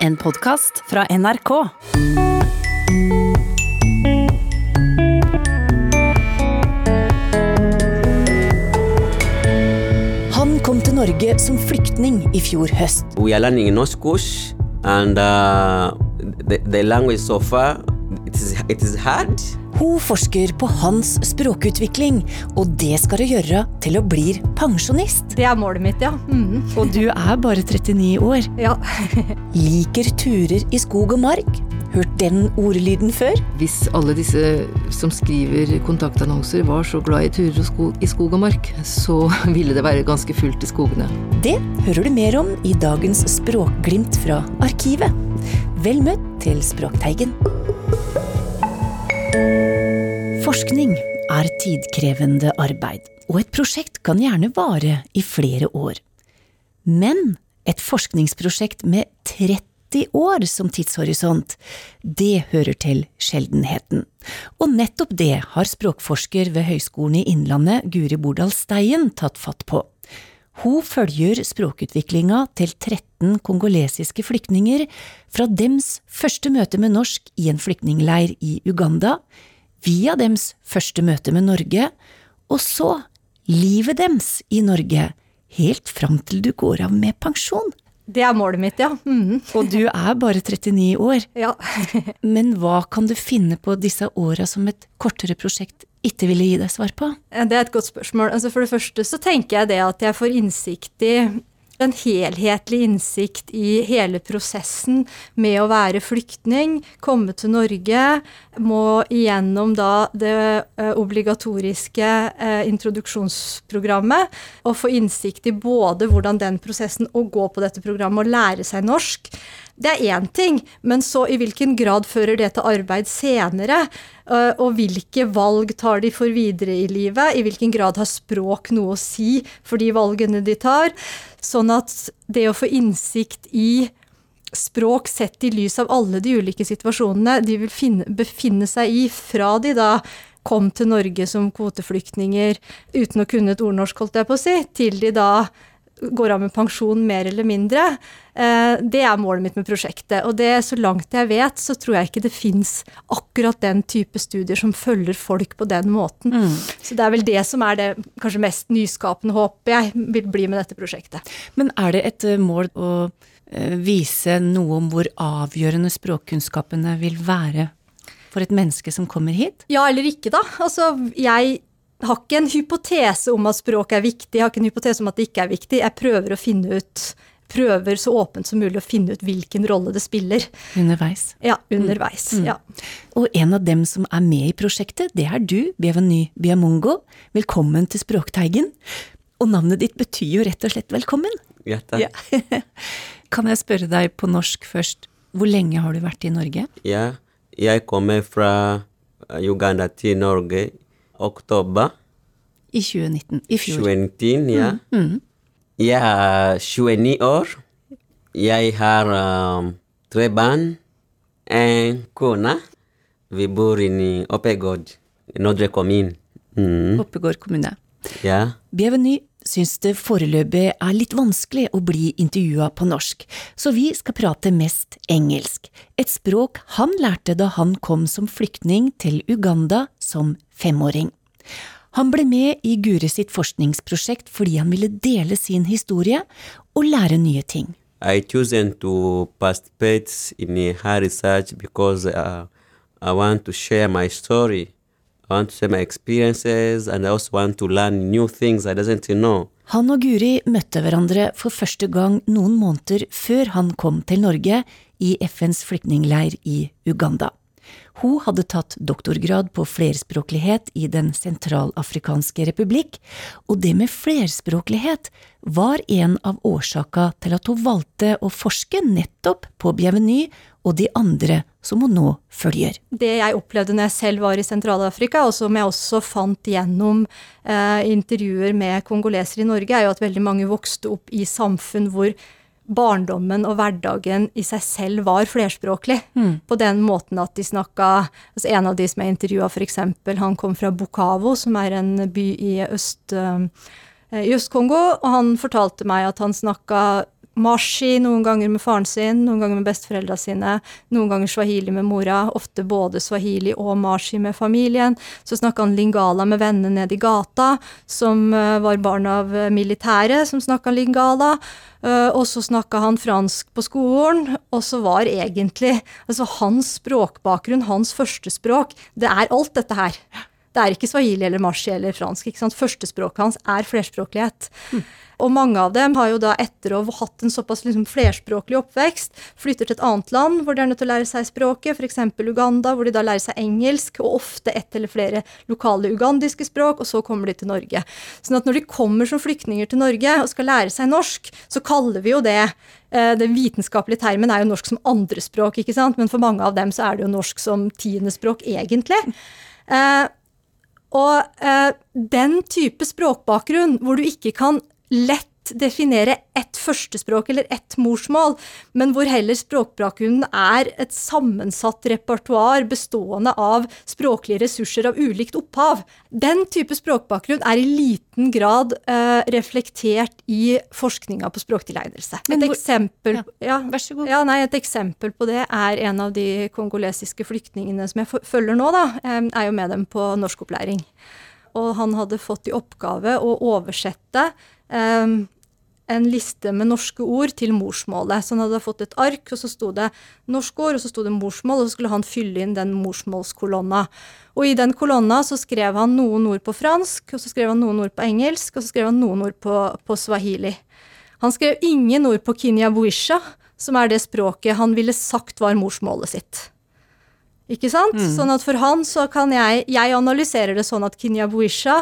En podkast fra NRK. Han kom til Norge som flyktning i fjor høst. We are learning norsk kurs, and uh, the, the language so far it is, it is hard. Hun forsker på hans språkutvikling, og det skal hun gjøre til å blir pensjonist. Det er målet mitt, ja. Mm. Og du er bare 39 år. ja. Liker turer i skog og mark. Hørt den ordlyden før? Hvis alle disse som skriver kontaktannonser var så glad i turer og sko i skog og mark, så ville det være ganske fullt i skogene. Det hører du mer om i dagens Språkglimt fra Arkivet. Vel møtt til Språkteigen. Forskning er tidkrevende arbeid, og et prosjekt kan gjerne vare i flere år. Men et forskningsprosjekt med 30 år som tidshorisont, det hører til sjeldenheten. Og nettopp det har språkforsker ved Høgskolen i Innlandet, Guri Bordal Steien, tatt fatt på. Hun følger språkutviklinga til 13 kongolesiske flyktninger fra dems første møte med norsk i en flyktningleir i Uganda, via dems første møte med Norge, og så livet dems i Norge, helt fram til du går av med pensjon. Det er målet mitt, ja. Mhm. Og du er bare 39 år. ja. Men hva kan du finne på disse åra som et kortere prosjekt ikke ville gi deg svar på? Det er et godt spørsmål. Altså for det første så tenker jeg det at jeg får innsikt i en helhetlig innsikt i hele prosessen med å være flyktning, komme til Norge, må igjennom da det eh, obligatoriske eh, introduksjonsprogrammet, og få innsikt i både hvordan den prosessen å gå på dette programmet og lære seg norsk, det er én ting, men så i hvilken grad fører det til arbeid senere? eh, Og hvilke valg tar de for videre i livet? I hvilken grad har språk noe å si for de valgene de tar? Sånn at det å få innsikt i språk sett i lys av alle de ulike situasjonene de vil finne, befinne seg i fra de da kom til Norge som kvoteflyktninger uten å kunne et ordnorsk, holdt jeg på å si, til de da går av med pensjon mer eller mindre. Eh, Det er målet mitt med prosjektet. Og det, så langt jeg vet, så tror jeg ikke det fins akkurat den type studier som følger folk på den måten. Så det er vel det som er det kanskje mest nyskapende håpet jeg vil bli med dette prosjektet. Men er det et eh, mål å eh, vise noe om hvor avgjørende språkkunnskapene vil være for et menneske som kommer hit? Ja eller ikke, da. Altså, jeg har ikke en hypotese om at språk er viktig, jeg har ikke en hypotese om at det ikke er viktig. Jeg prøver å finne ut Prøver så åpent som mulig å finne ut hvilken rolle det spiller. Underveis. Ja, underveis. Ja. Og en av dem som er med i prosjektet, det er du, Bienvenue Biamongo. Velkommen til Språkteigen. Og navnet ditt betyr jo rett og slett velkommen. Ja, takk. Ja. kan jeg spørre deg på norsk først, hvor lenge har du vært i Norge? Ja, jeg kommer fra Uganda til Norge oktober I 2019. I fjor. 2019, ja. Jeg er 29 år. Jeg har um, tre barn, en kone. Vi bor i Oppegård, Nordre kommune. Mm. Oppegård kommune. Ja. Bienvenue syns det foreløpig er litt vanskelig å bli intervjua på norsk, så vi skal prate mest engelsk, et språk han lærte da han kom som flyktning til Uganda som femåring. Han ble med i Gure sitt forskningsprosjekt fordi han ville dele sin historie og lære nye ting. I chosen to participate in her research because uh, I want to share my story. I want to share my experiences, and I also want to learn new things I doesn't know. Han og Guri møtte hverandre for første gang noen måneder før han kom til Norge i FNs flyktningleir i Uganda. Hun hadde tatt doktorgrad på flerspråklighet i Den sentralafrikanske republikk, og det med flerspråklighet var en av årsaka til at hun valgte å forske nettopp på Bienvenue og de andre som hun nå følger. Det jeg opplevde når jeg selv var i Sentral-Afrika, og som jeg også fant gjennom eh, intervjuer med kongolesere i Norge, er jo at veldig mange vokste opp i samfunn hvor barndommen og hverdagen i seg selv var flerspråklig. På den måten at de snakka altså En av de som jeg intervjua, f.eks., han kom fra Bukavo, som er en by i Øst-Kongo, i Øst-Kongo, og han fortalte meg at han snakka mashi noen ganger med faren sin, noen ganger med besteforeldra sine, noen ganger swahili med mora, ofte både swahili og mashi med familien. Så snakka han lingala med vennene nede i gata, som uh, var barn av uh, militære, som snakka lingala. Uh, og så snakka han fransk på skolen, og så var egentlig altså hans språkbakgrunn, hans førstespråk, det er alt dette her. Det er ikke swahili eller marshi eller fransk. ikke sant? Førstespråket hans er flerspråklighet. Mm. Og mange av dem har jo da, etter å ha hatt en såpass liksom flerspråklig oppvekst, flytter til et annet land hvor de er nødt til å lære seg språket, f.eks. Uganda, hvor de da lærer seg engelsk, og ofte ett eller flere lokale ugandiske språk, og så kommer de til Norge. Sånn at når de kommer som flyktninger til Norge og skal lære seg norsk, så kaller vi jo det eh, den vitenskapelige termen er jo norsk som andrespråk, ikke sant? men for mange av dem så er det jo norsk som tiendespråk, egentlig. Og eh, den type språkbakgrunn hvor du ikke kan lett definere ett førstespråk eller ett morsmål, men hvor heller språkbakgrunnen er et sammensatt repertoar bestående av språklige ressurser av ulikt opphav. Den type språkbakgrunn er i liten grad uh, reflektert i forskninga på språktilegnelse. Et, hvor, eksempel, ja, ja, ja, nei, et eksempel på det er en av de kongolesiske flyktningene som jeg følger nå, da, er jo med dem på norskopplæring. Og han hadde fått i oppgave å oversette um, en liste med norske ord til morsmålet. Så han hadde fått et ark, og så sto det norske ord, og så sto det morsmål, og så skulle han fylle inn den morsmålskolonna. Og i den kolonna så skrev han noen ord på fransk, og så skrev han noen ord på engelsk, og så skrev han noen ord på, på swahili. Han skrev ingen ord på kinyabuisha, som er det språket han ville sagt var morsmålet sitt. Ikke sant? Mm. Sånn at for han så kan jeg Jeg analyserer det sånn at kinyabuisha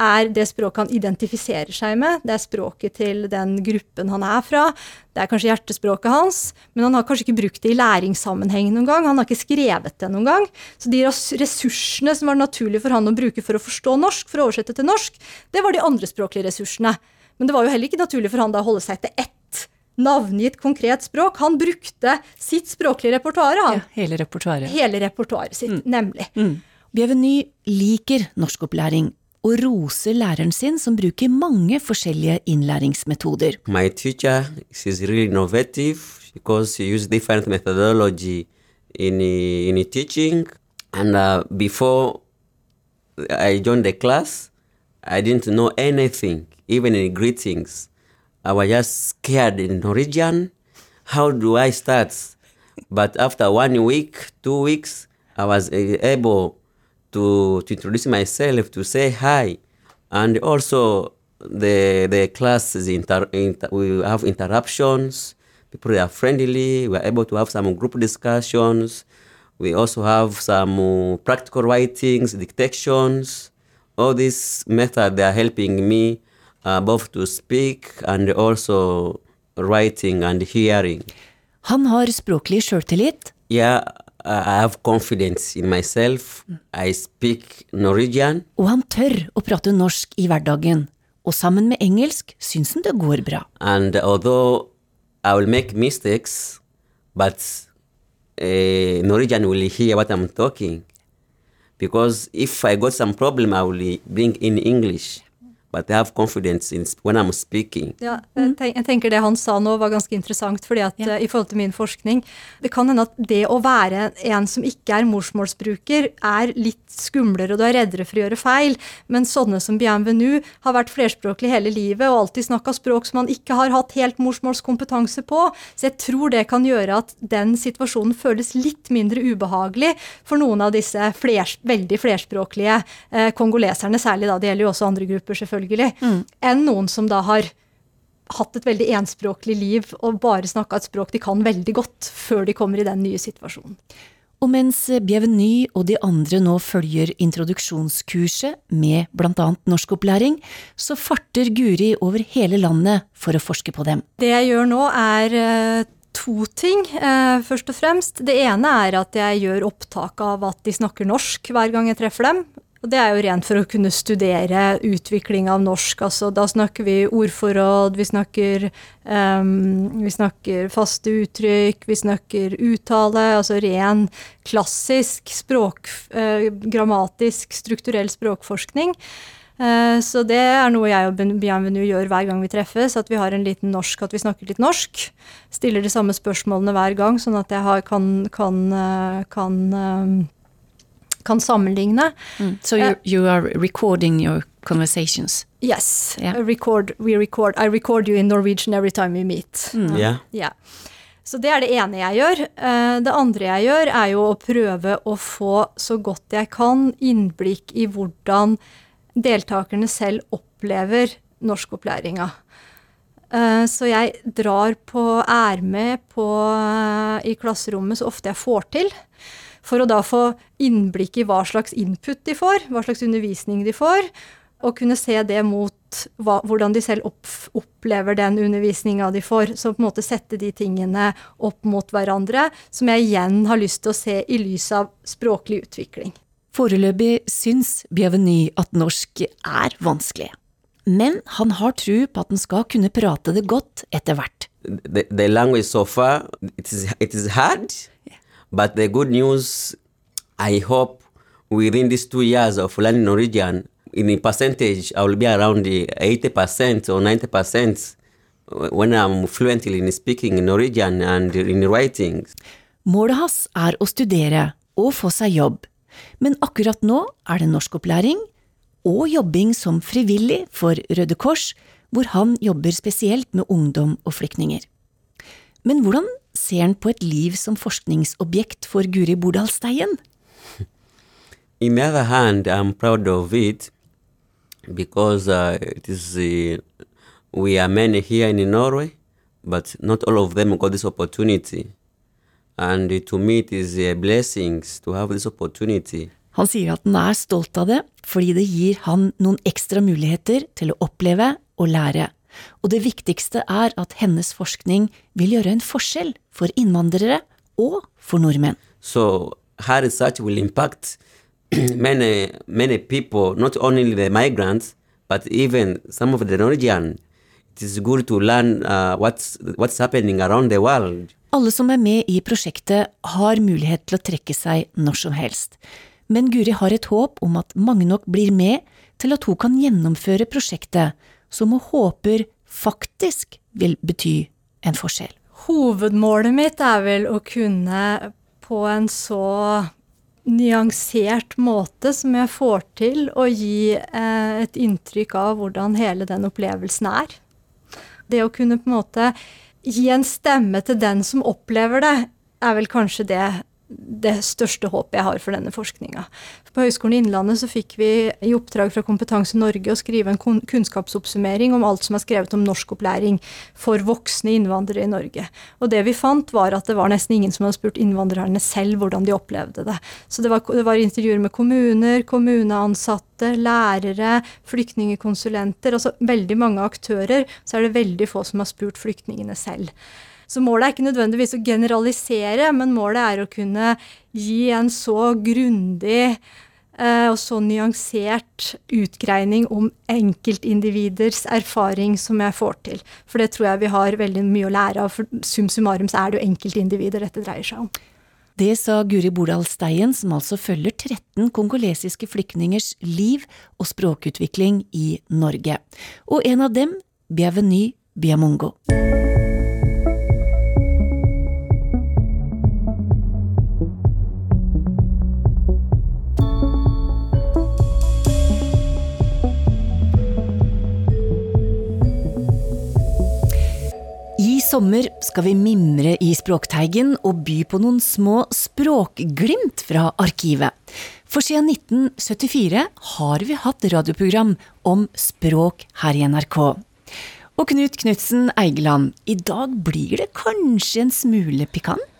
er det språket han identifiserer seg med. Det er språket til den gruppen han er fra. Det er kanskje hjertespråket hans, men han har kanskje ikke brukt det i læringssammenheng noen gang. Han har ikke skrevet det noen gang. Så de ressursene som var naturlige for han å bruke for å forstå norsk, for å oversette til norsk, det var de andrespråklige ressursene. Men det var jo heller ikke naturlig for han da å holde seg til ett navngitt konkret språk. Han brukte sitt språklige repertoar. Ja, hele repertoaret. Hele repertoaret sitt, mm. nemlig. Mm. Bienvenu liker norskopplæring og roser læreren sin som bruker mange forskjellige innlæringsmetoder. My teacher is really innovative because she uses different methodology in, in teaching. And uh, before I joined the class, I didn't know anything, even in greetings. I was just scared in Norwegian. How do I start? But after one week, two weeks, I was able to, to introduce myself, to say hi. And also, the, the class is inter, inter, we have interruptions. People are friendly. We are able to have some group discussions. We also have some practical writings, dictations. All these methods they are helping me uh, both to speak and also writing and hearing. Han har språklig sjøltillit. Yeah, I have confidence in myself. I speak Norwegian. Og han tør å prate norsk i hverdagen. Og sammen med engelsk syns han det går bra. And although I will make mistakes, but uh, Norwegian will hear what I'm talking. Because if I got some problem, I will bring in English but I have confidence in when I'm speaking. Ja, jeg tenker det han sa nå var ganske interessant, fordi at yeah. uh, i forhold til min forskning Det kan hende at det å være en som ikke er morsmålsbruker, er litt skumlere, og du er reddere for å gjøre feil, men sånne som Bienvenu har vært flerspråklig hele livet og alltid snakka språk som man ikke har hatt helt morsmålskompetanse på, så jeg tror det kan gjøre at den situasjonen føles litt mindre ubehagelig for noen av disse flers, veldig flerspråklige uh, kongoleserne, særlig da, det gjelder jo også andre grupper, selvfølgelig selvfølgelig, mm. enn noen som da har hatt et veldig enspråklig liv og bare snakka et språk de kan veldig godt, før de kommer i den nye situasjonen. Og mens Bienveny og de andre nå følger introduksjonskurset med annet norskopplæring, så farter Guri over hele landet for å forske på dem. Det jeg gjør nå er eh, to ting, eh, først og fremst. Det ene er at jeg gjør opptak av at de snakker norsk hver gang jeg treffer dem. Og det er jo rent for å kunne studere utvikling av norsk. Altså, da snakker vi ordforråd, vi snakker, um, vi snakker faste uttrykk, vi snakker uttale. Altså ren klassisk språk, uh, grammatisk, strukturell språkforskning. Eh, så det er noe jeg og Bienvenue gjør hver gang vi treffes. At vi har en liten norsk, at vi snakker litt norsk. Stiller de samme spørsmålene hver gang, sånn at jeg kan, kan, eh, kan, eh, kan sammenligne. Mm. So you, you are recording your conversations? Yes. Yeah. Record, we record, I record you in Norwegian every time we meet. Mm. Yeah. yeah. Så det er det ene jeg gjør. Det andre jeg gjør, er jo å prøve å få så godt jeg kan innblikk i hvordan deltakerne selv opplever norskopplæringa. Eh, så jeg drar på, er med på, eh, i klasserommet så ofte jeg får til. For å da få innblikk i hva slags input de får, hva slags undervisning de får. Og kunne se det mot hva, hvordan de selv opp, opplever den undervisninga de får. Så på en måte sette de tingene opp mot hverandre, som jeg igjen har lyst til å se i lys av språklig utvikling. Foreløpig syns Bienvenue at norsk er vanskelig, men han har tro på at han skal kunne prate det godt etter hvert. The, the language so far, it is, it is hard, but the good news, I hope within these two years of learning Norwegian, in a percentage, I will be around 80% or 90% when I'm fluently in speaking Norwegian and in writing. Målet hans er å studere og få seg jobb, men akkurat nå er det norskopplæring og jobbing som frivillig for Røde Kors, hvor han jobber spesielt med ungdom og flyktninger. Men hvordan ser han på et liv som forskningsobjekt for Guri Bordal Steien? In the other hand, I'm proud of it because uh, it is uh, we are many here in Norway, but not all of them got this opportunity. And to me, it is a blessing to have this opportunity. Han sier at han er stolt av det, fordi det gir han noen ekstra muligheter til å oppleve og lære. Og det viktigste er at hennes forskning vil gjøre en forskjell for innvandrere og for nordmenn. So her research will impact many many people, not only the migrants, but even some of the Norwegian. It is good to learn uh, what's what's happening around the world. Alle som er med i prosjektet har mulighet til å trekke seg når som helst. Men Guri har et håp om at mange nok blir med til at hun kan gjennomføre prosjektet, som hun håper faktisk vil bety en forskjell. Hovedmålet mitt er vel å kunne på en så nyansert måte som jeg får til, å gi eh, et inntrykk av hvordan hele den opplevelsen er. Det å kunne på en måte gi en stemme til den som opplever det, er vel kanskje det det største håpet jeg har for denne forskninga. På Høgskolen i Innlandet så fikk vi i oppdrag fra Kompetanse Norge å skrive en kunnskapsoppsummering om alt som er skrevet om norskopplæring for voksne innvandrere i Norge. Og det vi fant, var at det var nesten ingen som hadde spurt innvandrerne selv hvordan de opplevde det. Så det var, det var intervjuer med kommuner, kommuneansatte, lærere, flyktningekonsulenter, altså veldig mange aktører. Så er det veldig få som har spurt flyktningene selv. Så målet er ikke nødvendigvis å generalisere, men målet er å kunne gi en så grundig eh, og så nyansert utgreining om enkeltindividers erfaring som jeg får til. For det tror jeg vi har veldig mye å lære av. For sum summarum så er det jo enkeltindivider dette dreier seg om. Det sa Guri Bordal Steien, som altså følger 13 kongolesiske flyktningers liv og språkutvikling i Norge. Og en av dem, Biaveny Biamongo. Sommer skal vi mimre i Språkteigen og by på noen små språkglimt fra arkivet. For siden 1974 har vi hatt radioprogram om språk her i NRK. Og Knut Knutsen Eigeland, i dag blir det kanskje en smule pikant?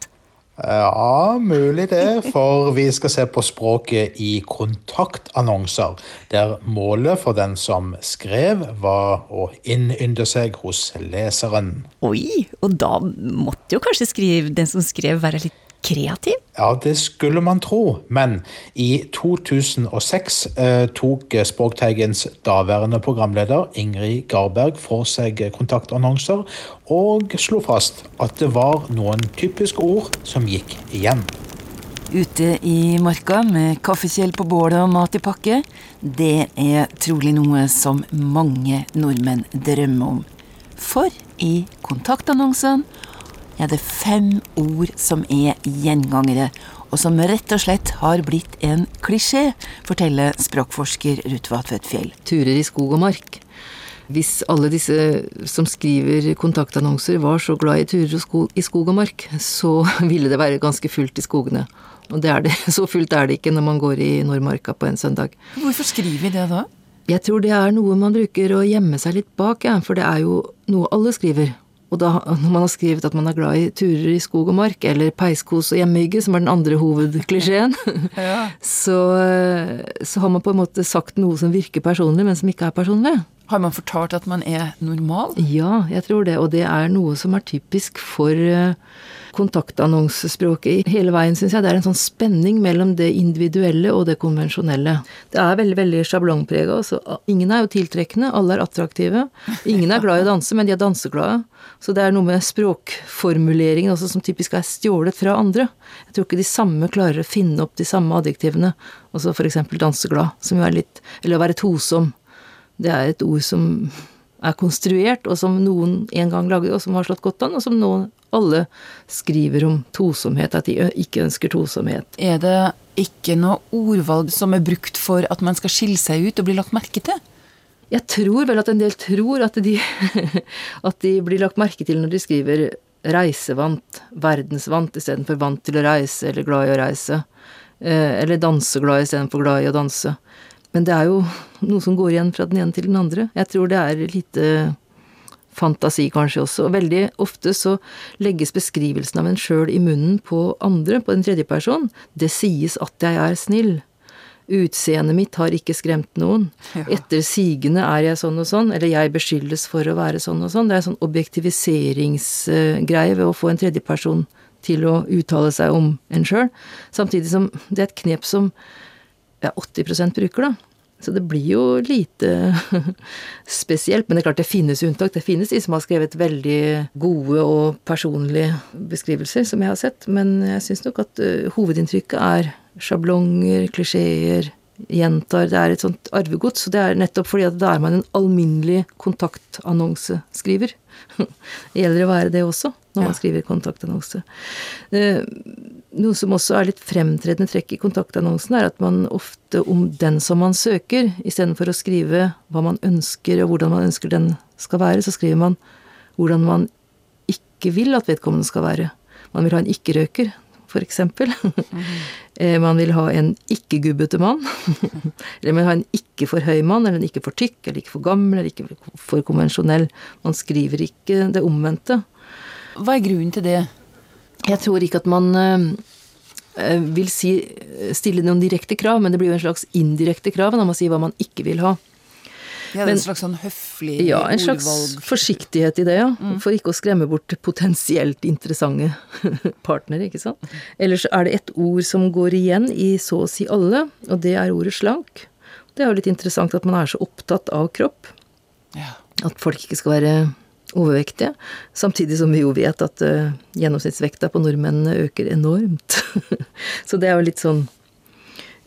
Ja, mulig det, for vi skal se på språket i kontaktannonser, der målet for den som skrev, var å innynde seg hos leseren. Oi, og da måtte jo kanskje skrive, den som skrev være litt kreativ? Ja, det skulle man tro, men i 2006 eh, tok Språkteigens daværende programleder Ingrid Garberg for seg kontaktannonser, og slo fast at det var noen typiske ord som gikk igjen. Ute i marka med kaffekjel på bålet og mat i pakke, det er trolig noe som mange nordmenn drømmer om. For i kontaktannonsene er det fem ord som er gjengangere, og som rett og slett har blitt en klisjé, forteller språkforsker Ruth Vatvedt Fjell. Turer i skog og mark. Hvis alle disse som skriver kontaktannonser var så glad i turer i skog og mark, så ville det være ganske fullt i skogene. Og det er det. Så fullt er det ikke når man går i Nordmarka på en søndag. Hvorfor skriver vi det da? Jeg tror det er noe man bruker å gjemme seg litt bak, ja, for det er jo noe alle skriver. Og da, når man har skrevet at man er glad i turer i skog og mark, eller peiskos og hjemmehygge, som er den andre hovedklisjeen, ja. så, så, har man på en måte sagt noe som virker personlig, men som ikke er personlig. Har man fortalt at man er normal? Ja, jeg tror det. Og det er noe som er typisk for uh, kontaktannonsespråket hele veien, syns jeg. Det er en sånn spenning mellom det individuelle og det konvensjonelle. Det er veldig veldig sjablongprega. Altså. Ingen er jo tiltrekkende, alle er attraktive. Ingen er glad i å danse, men de er danseglade. Så det er noe med språkformuleringen også som typisk er stjålet fra andre. Jeg tror ikke de samme klarer å finne opp de samme adjektivene. Altså eksempel danseglad, som jo er litt Eller å være tosom. Det er et ord som er konstruert, og som noen en gang lagde, og som har slått godt an, og som nå alle skriver om tosomhet, at de ikke ønsker tosomhet. Er det ikke noe ordvalg som er brukt for at man skal skille seg ut og bli lagt merke til? Jeg tror vel at en del tror at de, at de blir lagt merke til når de skriver reisevant, verdensvant istedenfor vant til å reise eller glad i å reise. Eller danseglad istedenfor glad i å danse. Men det er jo noe som går igjen fra den ene til den andre. Jeg tror det er lite fantasi kanskje også. Og veldig ofte så legges beskrivelsen av en sjøl i munnen på andre, på en tredje person. Det sies at jeg er snill. Utseendet mitt har ikke skremt noen. Ja. Etter sigende er jeg sånn og sånn, eller jeg beskyldes for å være sånn og sånn. Det er en sånn objektiviseringsgreie ved å få en tredjeperson til å uttale seg om en sjøl. Samtidig som det er et knep som ja, 80% bruker, da. Så det blir jo lite spesielt. Men det er klart det finnes unntak. Det finnes de som har skrevet veldig gode og personlige beskrivelser, som jeg har sett. Men jeg syns nok at uh, hovedinntrykket er sjablonger, klisjeer, gjentar. Det er et sånt arvegods. Og det er nettopp fordi at da er man en alminnelig kontaktannonseskriver. det gjelder å være det også når man skriver kontaktannonse. Noe som også er litt fremtredende trekk i kontaktannonsen, er at man ofte om den som man søker, istedenfor å skrive hva man ønsker og hvordan man ønsker den skal være, så skriver man hvordan man ikke vil at vedkommende skal være. Man vil ha en ikke-røyker, for eksempel. Mm. man vil ha en ikke-gubbete mann. eller man vil ha en ikke for høy mann, eller en ikke for tykk, eller ikke for gammel, eller ikke for konvensjonell. Man skriver ikke det omvendte. Hva er grunnen til det? Jeg tror ikke at man øh, vil si, stille noen direkte krav, men det blir jo en slags indirekte krav når man sier hva man ikke vil ha. Ja, det er en slags sånn høflig ordvalg? Ja, en slags ordvalg. forsiktighet i det, ja. Mm. For ikke å skremme bort potensielt interessante partnere, ikke sant. Ellers er det et ord som går igjen i så å si alle, og det er ordet slank. Det er jo litt interessant at man er så opptatt av kropp. Ja. At folk ikke skal være overvektige. Samtidig som vi jo vet at uh, gjennomsnittsvekta på nordmennene øker enormt. så det er jo litt sånn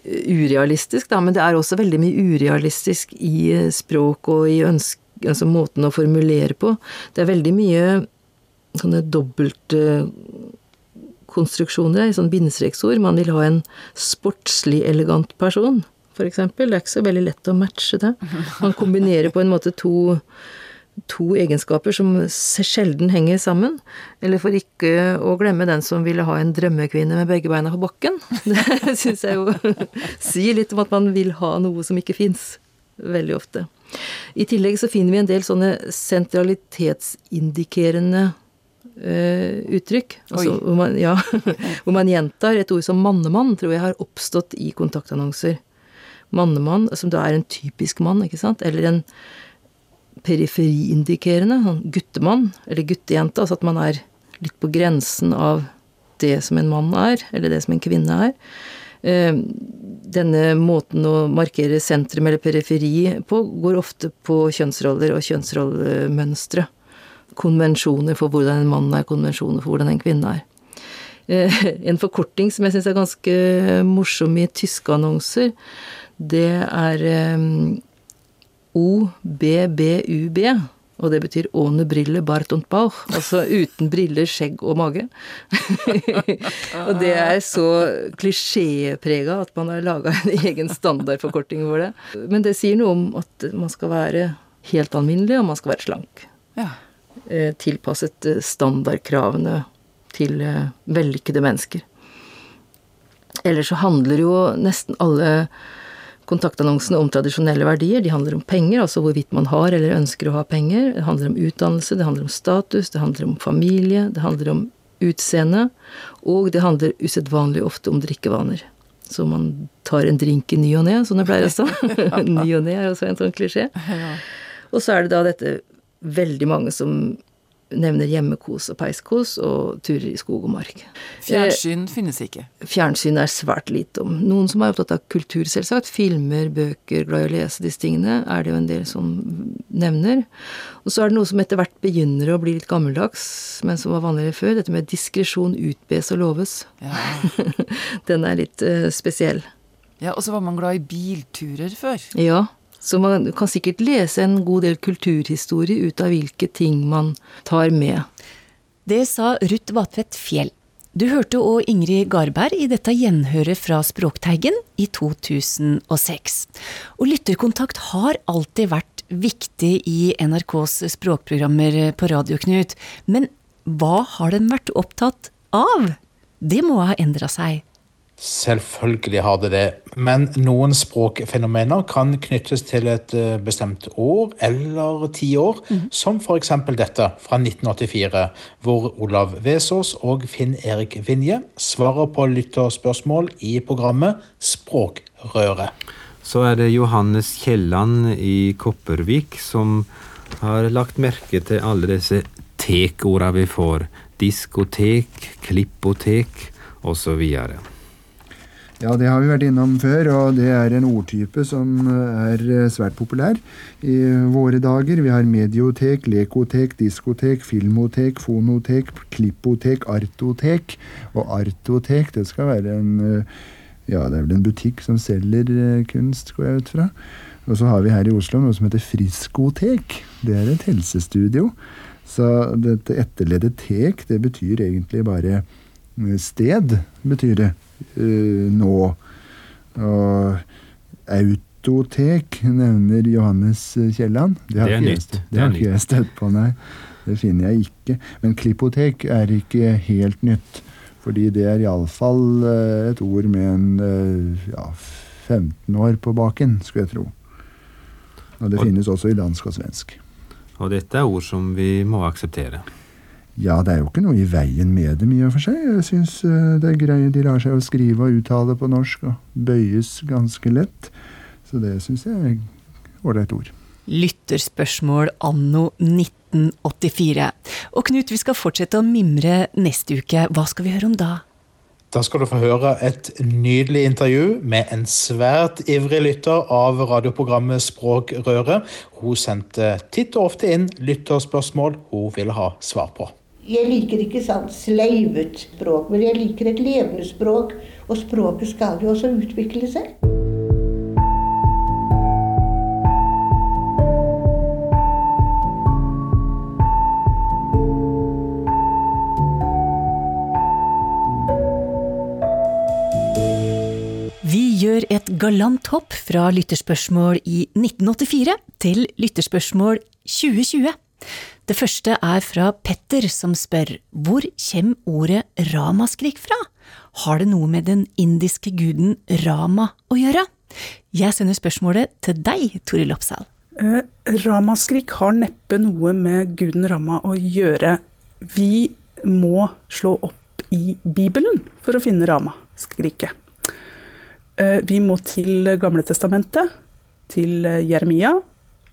eh, urealistisk, da. Men det er også veldig mye urealistisk i eh, språk og i ønske, altså måten å formulere på. Det er veldig mye sånne dobbeltkonstruksjoner, uh, sånn bindestreksord. Man vil ha en sportslig elegant person, eksempel. Det er ikke så veldig lett å matche det. Man kombinerer på en måte to to egenskaper som sjelden henger sammen. Eller for ikke å glemme den som ville ha en drømmekvinne med begge beina på bakken. Det syns jeg jo sier litt om at man vil ha noe som ikke fins. Veldig ofte. I tillegg så finner vi en del sånne sentralitetsindikerende uh, uttrykk. Altså, hvor, man, ja, hvor man gjentar et ord som mannemann, tror jeg har oppstått i kontaktannonser. Mannemann, som da er en typisk mann, ikke sant. Eller en periferiindikerende, sånn guttemann eller guttejente, altså at man er litt på grensen av det som en mann er, eller det som en kvinne er. Eh, denne måten å markere sentrum eller periferi på går ofte på kjønnsroller og kjønnsrollemønstre. Konvensjoner for hvordan en mann er, konvensjoner for hvordan en kvinne er. Eh, en forkorting som jeg syns er ganske morsom i tyske annonser, det er um, OBBUB. Og det betyr 'ohne brille, bart und bauch', altså uten briller, skjegg og mage. og det er så klisjéprega at man har laga en egen standardforkorting for det. Men det sier noe om at man skal være helt alminnelig, og man skal være slank. Ja. Eh, tilpasset eh, standardkravene til eh, vellykkede mennesker. Ellers så handler jo nesten alle kontaktannonsene om tradisjonelle verdier. De handler om penger, altså hvorvidt man har eller ønsker å ha penger. Det handler om utdannelse, det handler om status, det handler om familie, det handler om utseende. Og det handler usedvanlig ofte om drikkevaner. Så man tar en drink i ny og ne, som det pleier å stå. ny og ne er også en sånn klisjé. Og så er det da dette veldig mange som nevner hjemmekos og peiskos og turer i skog og mark. Fjernsyn finnes ikke. Fjernsyn er svært lite om. Noen som er opptatt av kultur, selvsagt. Filmer, bøker, glad i å lese disse tingene, er det jo en del som nevner. Og så er det noe som etter hvert begynner å bli litt gammeldags, men som var vanligere før. Dette med diskresjon utbes og loves. Ja. Den er litt uh, spesiell. ja, Og så var man glad i bilturer før. Ja. Så man kan sikkert lese en god del kulturhistorie ut av hvilke ting man tar med. Det sa Ruth Vatvedt Fjell. Du hørte òg Ingrid Garberg i dette gjenhøret fra Språkteigen i 2006. Og lytterkontakt har alltid vært viktig i NRKs språkprogrammer på Radio, Knut. Men hva har den vært opptatt av? Det må ha endra seg. Selvfølgelig har det det, men noen språkfenomener kan knyttes til et eh, bestemt år eller tiår, mm. som f.eks. dette fra 1984, hvor Olav Vesaas og Finn Erik Vinje svarer på lytterspørsmål i programmet Språkrøret. Så er det Johannes Kielland i Kopervik som har lagt merke til alle disse tek-orda vi får. Diskotek, klippotek osv. Ja, det har vi vært innom før, og det er en ordtype som er eh, svært populær i våre dager. Vi har mediotek, lekotek, diskotek, filmotek, fonotek, klippotek, artotek. Og artotek, det skal være en eh, ja, det er vel en butikk som selger eh, kunst, går jeg ut fra. Og så har vi her i Oslo noe som heter Friskotek. Det er et helsestudio. Så dette etterleddet tek, det betyr egentlig bare sted, betyr det. uh, nå. Og autotek nevner Johannes Kielland. Det, det, er nytt. Det, har ikke jeg støtt på, nei. Det finner jeg ikke. Men klippotek er ikke helt nytt. Fordi det er iallfall eh, et ord med en eh, ja, 15 år på baken, skulle jeg tro. Og det og, finnes også i dansk og svensk. Og dette er ord som vi må akseptere. Ja, det er jo ikke noe i veien med dem i og for seg. Jeg syns eh, det er greit. De lar seg jo skrive og uttale på norsk og bøyes ganske lett. Så det syns jeg er ålreit ord. Lytterspørsmål anno 1984. Og Knut, vi skal fortsette å mimre neste uke. Hva skal vi høre om da? Da skal du få høre et nydelig intervju med en svært ivrig lytter av radioprogrammet Språkrøret. Hun sendte titt og ofte inn lytterspørsmål hun ville ha svar på. Jeg liker ikke sånn sleivet språk, men jeg liker et levende språk. Og språket skal jo også utvikle seg. Vi gjør et galant hopp fra lytterspørsmål i 1984 til lytterspørsmål 2020. Det første er fra Petter, som spør hvor kommer ordet ramaskrik fra? Har det noe med den indiske guden Rama å gjøre? Jeg sender spørsmålet til deg, Toril Oppsal. Eh, ramaskrik har neppe noe med guden Rama å gjøre. Vi må slå opp i Bibelen for å finne ramaskriket. Eh, vi må til Gamle Testamentet, til Jeremia,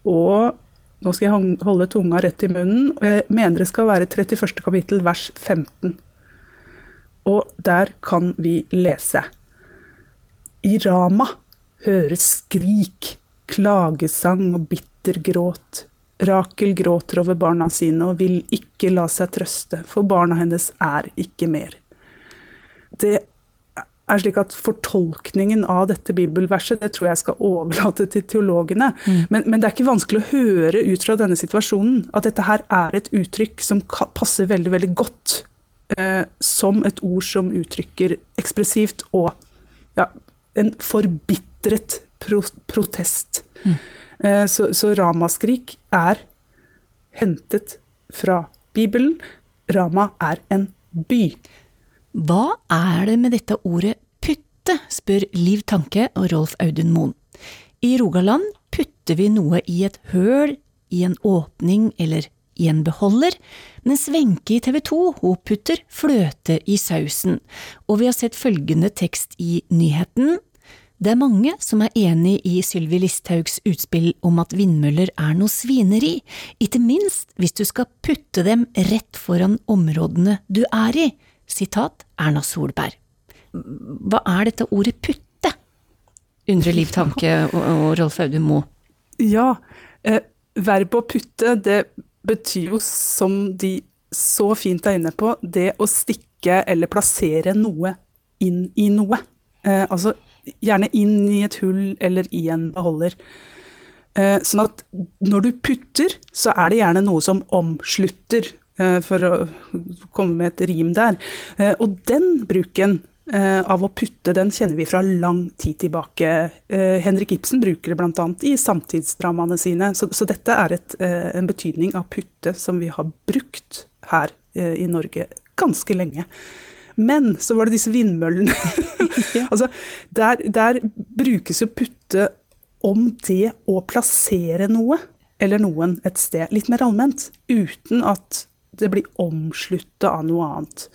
og nå skal jeg holde tunga rett i munnen, og jeg mener det skal være 31. kapittel, vers 15. Og der kan vi lese. I Rama høres skrik, klagesang og bitter gråt. Rakel gråter over barna sine og vil ikke la seg trøste, for barna hennes er ikke mer. det er slik at fortolkningen av dette bibelverset det tror jeg skal overlate til teologene. Mm. Men, men, det er ikke vanskelig å høre ut fra denne situasjonen at dette her er et uttrykk som passer veldig, veldig godt eh, som et ord som uttrykker ekspressivt og ja, en forbitret pro protest. Mm. Eh, så, så ramaskrik er hentet fra Bibelen. Rama er en by. Hva er det med dette ordet putte, spør Liv Tanke og Rolf Audun Moen. I Rogaland putter vi noe i et høl, i en åpning eller i en beholder, mens Wenche i TV 2 hun putter fløte i sausen, og vi har sett følgende tekst i nyheten. Det er mange som er enig i Sylvi Listhaugs utspill om at vindmøller er noe svineri, ikke minst hvis du skal putte dem rett foran områdene du er i. Sitat Erna Solberg. Hva er dette ordet putte? undrer Liv Tanke og, Rolf Audun Moe. Ja, eh, verbet å putte, det betyr jo, som de så fint er inne på, det å stikke eller plassere noe inn i noe. Eh, altså gjerne inn i et hull eller i en beholder. Eh, sånn at når du putter, så er det gjerne noe som omslutter for å komme med et rim der. Eh, og den bruken eh, av å putte, den kjenner vi fra lang tid tilbake. Henrik Ibsen bruker det bl.a. i samtidsdramaene sine. Så, så dette er et, en betydning av putte som vi har brukt her i Norge ganske lenge. Men så var det disse vindmøllene. altså, der, der brukes jo putte om det å plassere noe eller noen et sted, litt mer allment, uten at det blir omslutta av noe annet.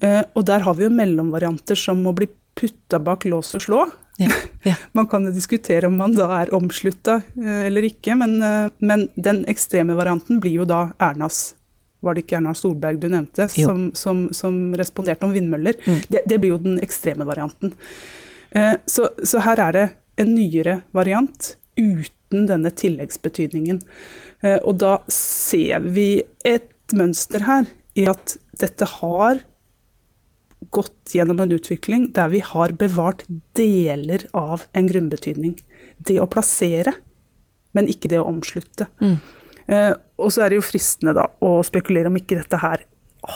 Eh, og der har vi jo mellomvarianter som må bli putta bak lås og slå. Ja, ja. Man kan jo diskutere om man da er omslutta eh, eller ikke, men, eh, men, den ekstreme varianten blir jo da Ernas Var det ikke Erna Solberg du nevnte, som, som, som, responderte om vindmøller? Mm. Det, det, blir jo den ekstreme varianten. Så, så her er det en nyere variant uten denne tilleggsbetydningen. Og da ser vi et mønster her i at dette har gått gjennom en utvikling der vi har bevart deler av en grunnbetydning. Det å plassere, men ikke det å omslutte. Mm. Eh, og så er det jo fristende da å spekulere om ikke dette her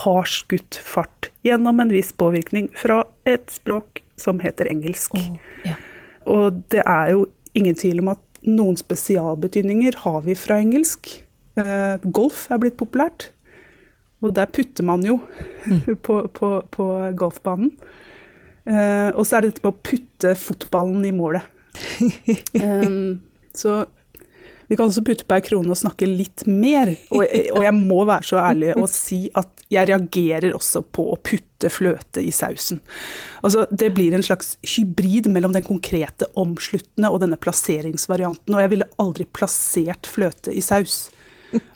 har skutt fart gjennom en viss påvirkning fra et språk som heter engelsk. Oh, yeah. Og det er jo ingen tvil om at noen spesialbetydninger har vi fra engelsk. Eh, golf er blitt populært. Og der putter man jo mm. på, på, på, golfbanen. Eh, og så er det dette med å putte fotballen i målet. um, så vi kan også putte på ei krone og snakke litt mer. Og, og, jeg må være så ærlig og si at jeg reagerer også på å putte fløte i sausen. Altså, det blir en slags hybrid mellom den konkrete omsluttende og denne plasseringsvarianten. Og jeg ville aldri plassert fløte i saus.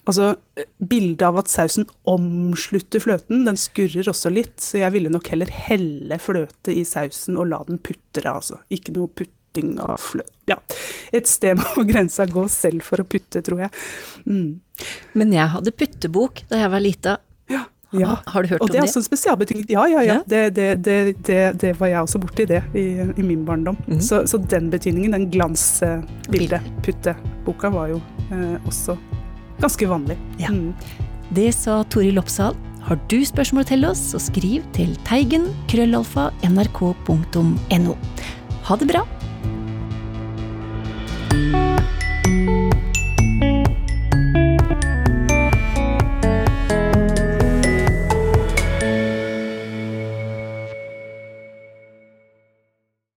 Altså, bildet av at sausen omslutter fløten, den skurrer også litt, så jeg ville nok heller helle fløte i sausen og la den putre, altså. Ikke noe putting av fløte. Ja, et sted må grensa gå selv for å putte, tror jeg. Mm. Men jeg hadde puttebok da jeg var lita. Ja. Ja. Har du hørt og om det? Og det er også spesialbetydning. Ja, ja, ja. ja. Det, det, det, det, var jeg også borti det i, i min barndom. Mm. Så, så, den betydningen, den glansbildet, putteboka, var jo eh, også Ganske vanlig. Ja. Mm. Det sa Tori Oppsal. Har du spørsmål til oss, så skriv til teigen krøllalfa nrk.no. Ha det bra!